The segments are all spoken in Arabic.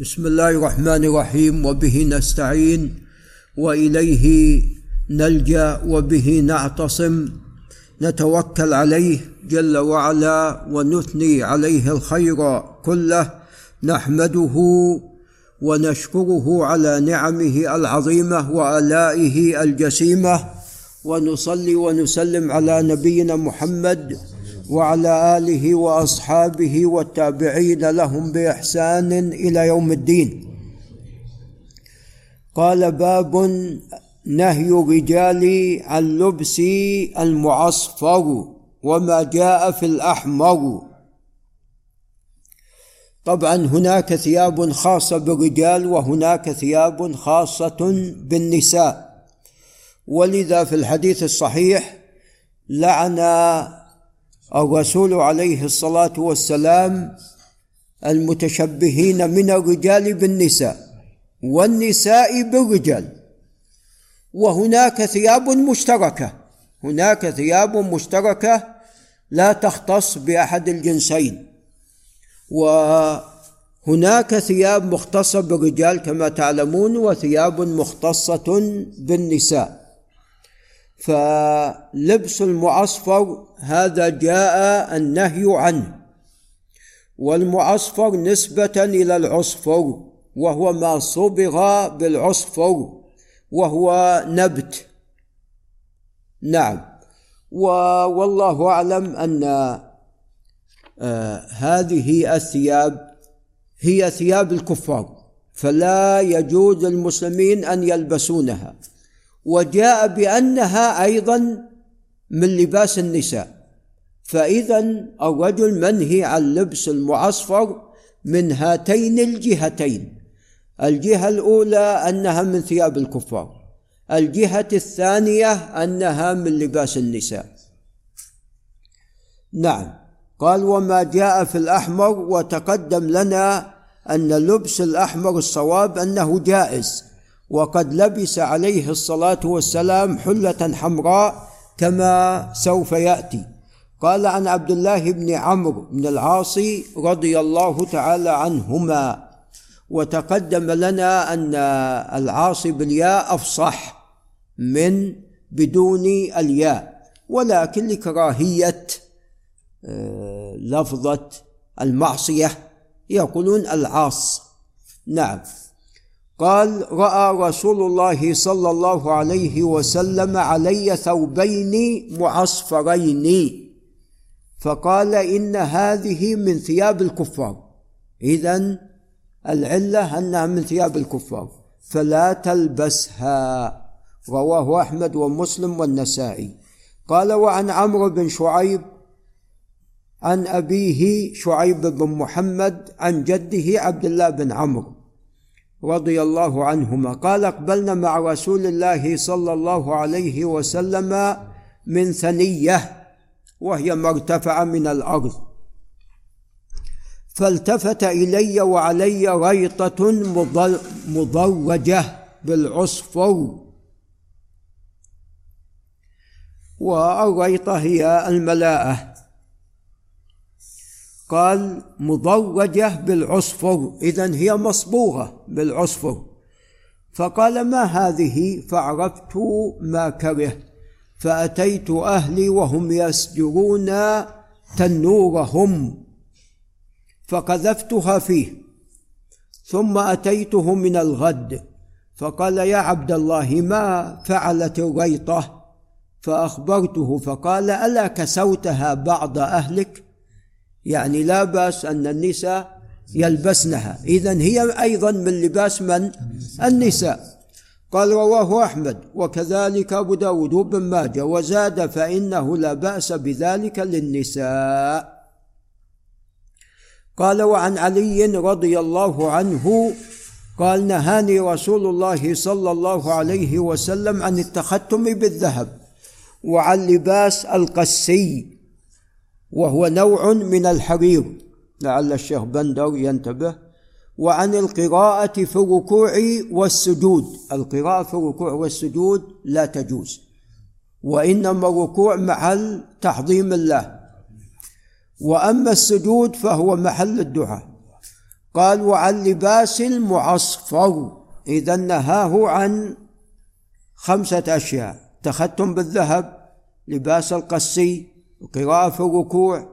بسم الله الرحمن الرحيم وبه نستعين واليه نلجا وبه نعتصم نتوكل عليه جل وعلا ونثني عليه الخير كله نحمده ونشكره على نعمه العظيمه والائه الجسيمه ونصلي ونسلم على نبينا محمد وعلى آله وأصحابه والتابعين لهم بإحسان إلى يوم الدين. قال باب نهي الرجال عن لبس المعصفر وما جاء في الأحمر. طبعا هناك ثياب خاصة بالرجال وهناك ثياب خاصة بالنساء. ولذا في الحديث الصحيح لعن الرسول عليه الصلاة والسلام المتشبهين من الرجال بالنساء والنساء بالرجال. وهناك ثياب مشتركة هناك ثياب مشتركة لا تختص بأحد الجنسين. وهناك ثياب مختصة بالرجال كما تعلمون وثياب مختصة بالنساء. فلبس المعصفر هذا جاء النهي عنه. والمعصفر نسبة إلى العصفر وهو ما صبغ بالعصفر وهو نبت. نعم. والله أعلم أن آه هذه الثياب هي ثياب الكفار فلا يجوز للمسلمين أن يلبسونها. وجاء بأنها أيضا من لباس النساء. فاذا الرجل منهي عن لبس المعصفر من هاتين الجهتين. الجهة الأولى أنها من ثياب الكفار. الجهة الثانية أنها من لباس النساء. نعم. قال وما جاء في الأحمر وتقدم لنا أن لبس الأحمر الصواب أنه جائز. وقد لبس عليه الصلاة والسلام حلة حمراء كما سوف يأتي. قال عن عبد الله بن عمرو بن العاص رضي الله تعالى عنهما وتقدم لنا أن العاص بالياء أفصح من بدون الياء ولكن لكراهية آه، لفظة المعصية يقولون العاص. نعم. قال رأى رسول الله صلى الله عليه وسلم علي ثوبين معصفرين. فقال إن هذه من ثياب الكفار. اذا العلة أنها من ثياب الكفار فلا تلبسها. رواه أحمد ومسلم والنسائي. قال وعن عمرو بن شعيب عن أبيه شعيب بن محمد عن جده عبد الله بن عمرو. رضي الله عنهما. قال أقبلنا مع رسول الله صلى الله عليه وسلم من ثنية وهي ما ارتفع من الأرض. فالتفت إلي وعلي ريطه مضرجه بالعصفر والريطه هي الملاءة. قال مضوجة بالعصفر إذا هي مصبوغة بالعصفر فقال ما هذه؟ فعرفت ما كره. فأتيت أهلي وهم يسجرون تنورهم. فقذفتها فيه. ثم أتيته من الغد. فقال يا عبد الله ما فعلت الريطة؟ فأخبرته فقال ألا كسوتها بعض أهلك؟ يعني لا بأس أن النساء يلبسنها. اذا هي أيضا من لباس من؟ النساء. قال رواه أحمد وكذلك أبو داود وابن ماجه. وزاد فإنه لا بأس بذلك للنساء. قال وعن علي رضي الله عنه قال نهاني رسول الله صلى الله عليه وسلم عن التختم بالذهب وعن لباس القسي. وهو نوع من الحرير. لعل الشيخ بندر ينتبه وعن القراءة في الركوع والسجود. القراءة في الركوع والسجود لا تجوز وإنما الركوع محل تحظيم الله. وأما السجود فهو محل الدعاء. قال وعن لباس المعصفر. إذا نهاه عن خمسة أشياء تختم بالذهب لباس القسي قراءة في الركوع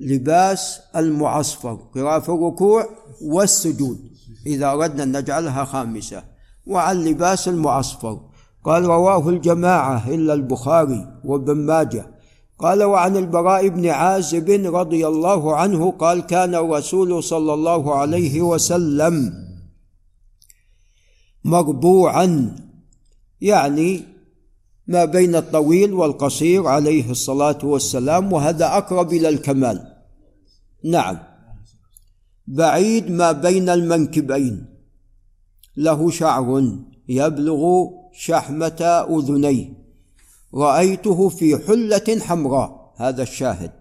لباس المعصفر قراءة في الركوع والسجود إذا أردنا أن نجعلها خامسة. وعن لباس المعصفر قال رواه الجماعة إلا البخاري وابن ماجه. قال وعن البراء بن عازب رضي الله عنه قال كان الرسول صلى الله عليه وسلم مربوعا يعني ما بين الطويل والقصير عليه الصلاة والسلام وهذا أقرب إلى الكمال. نعم. بعيد ما بين المنكبين. له شعر يبلغ شحمة أذنيه. رأيته في حلة حمراء هذا الشاهد.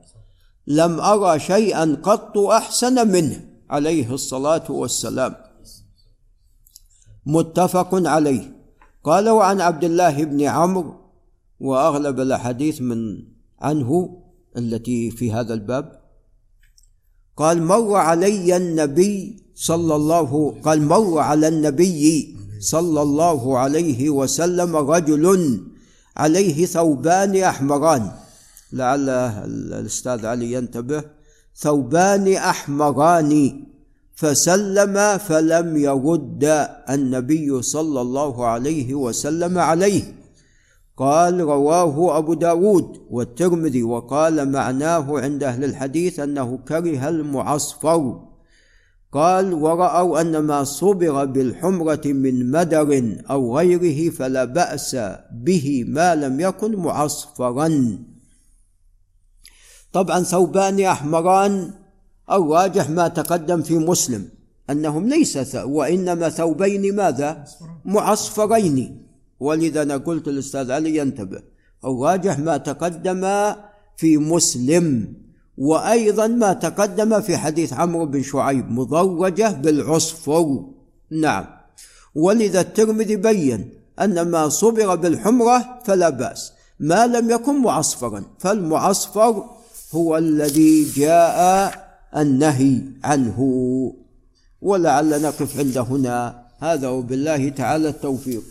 لم أرى شيئا قط أحسن منه عليه الصلاة والسلام. متفق عليه. قال وعن عبد الله بن عمرو وأغلب الأحاديث من عنه التي في هذا الباب. قال مر علي النبي صلى الله قال مر على النبي صلى الله عليه وسلم رجل عليه ثوبان أحمران. لعل الأستاذ علي ينتبه ثوبان أحمران. فسلم فلم يرد النبي صلى الله عليه وسلم عليه. قال رواه أبو داود والترمذي وقال معناه عند أهل الحديث أنه كره المعصفر. قال ورأوا أن ما صبغ بالحمرة من مدر أو غيره فلا بأس به ما لم يكن معصفرا. طبعا ثوبان أحمران الراجح ما تقدم في مسلم أنهم ليس وإنما ثوبين ماذا؟ معصفرين. ولذا أنا قلت الأستاذ علي ينتبه الراجح ما تقدم في مسلم وأيضا ما تقدم في حديث عمرو بن شعيب مضوجة بالعصفر نعم. ولذا الترمذي بين أن ما صبغ بالحمرة فلا بأس ما لم يكن معصفرا فالمعصفر هو الذي جاء النهي عنه. ولعل نقف عند هنا. هذا وبالله تعالى التوفيق.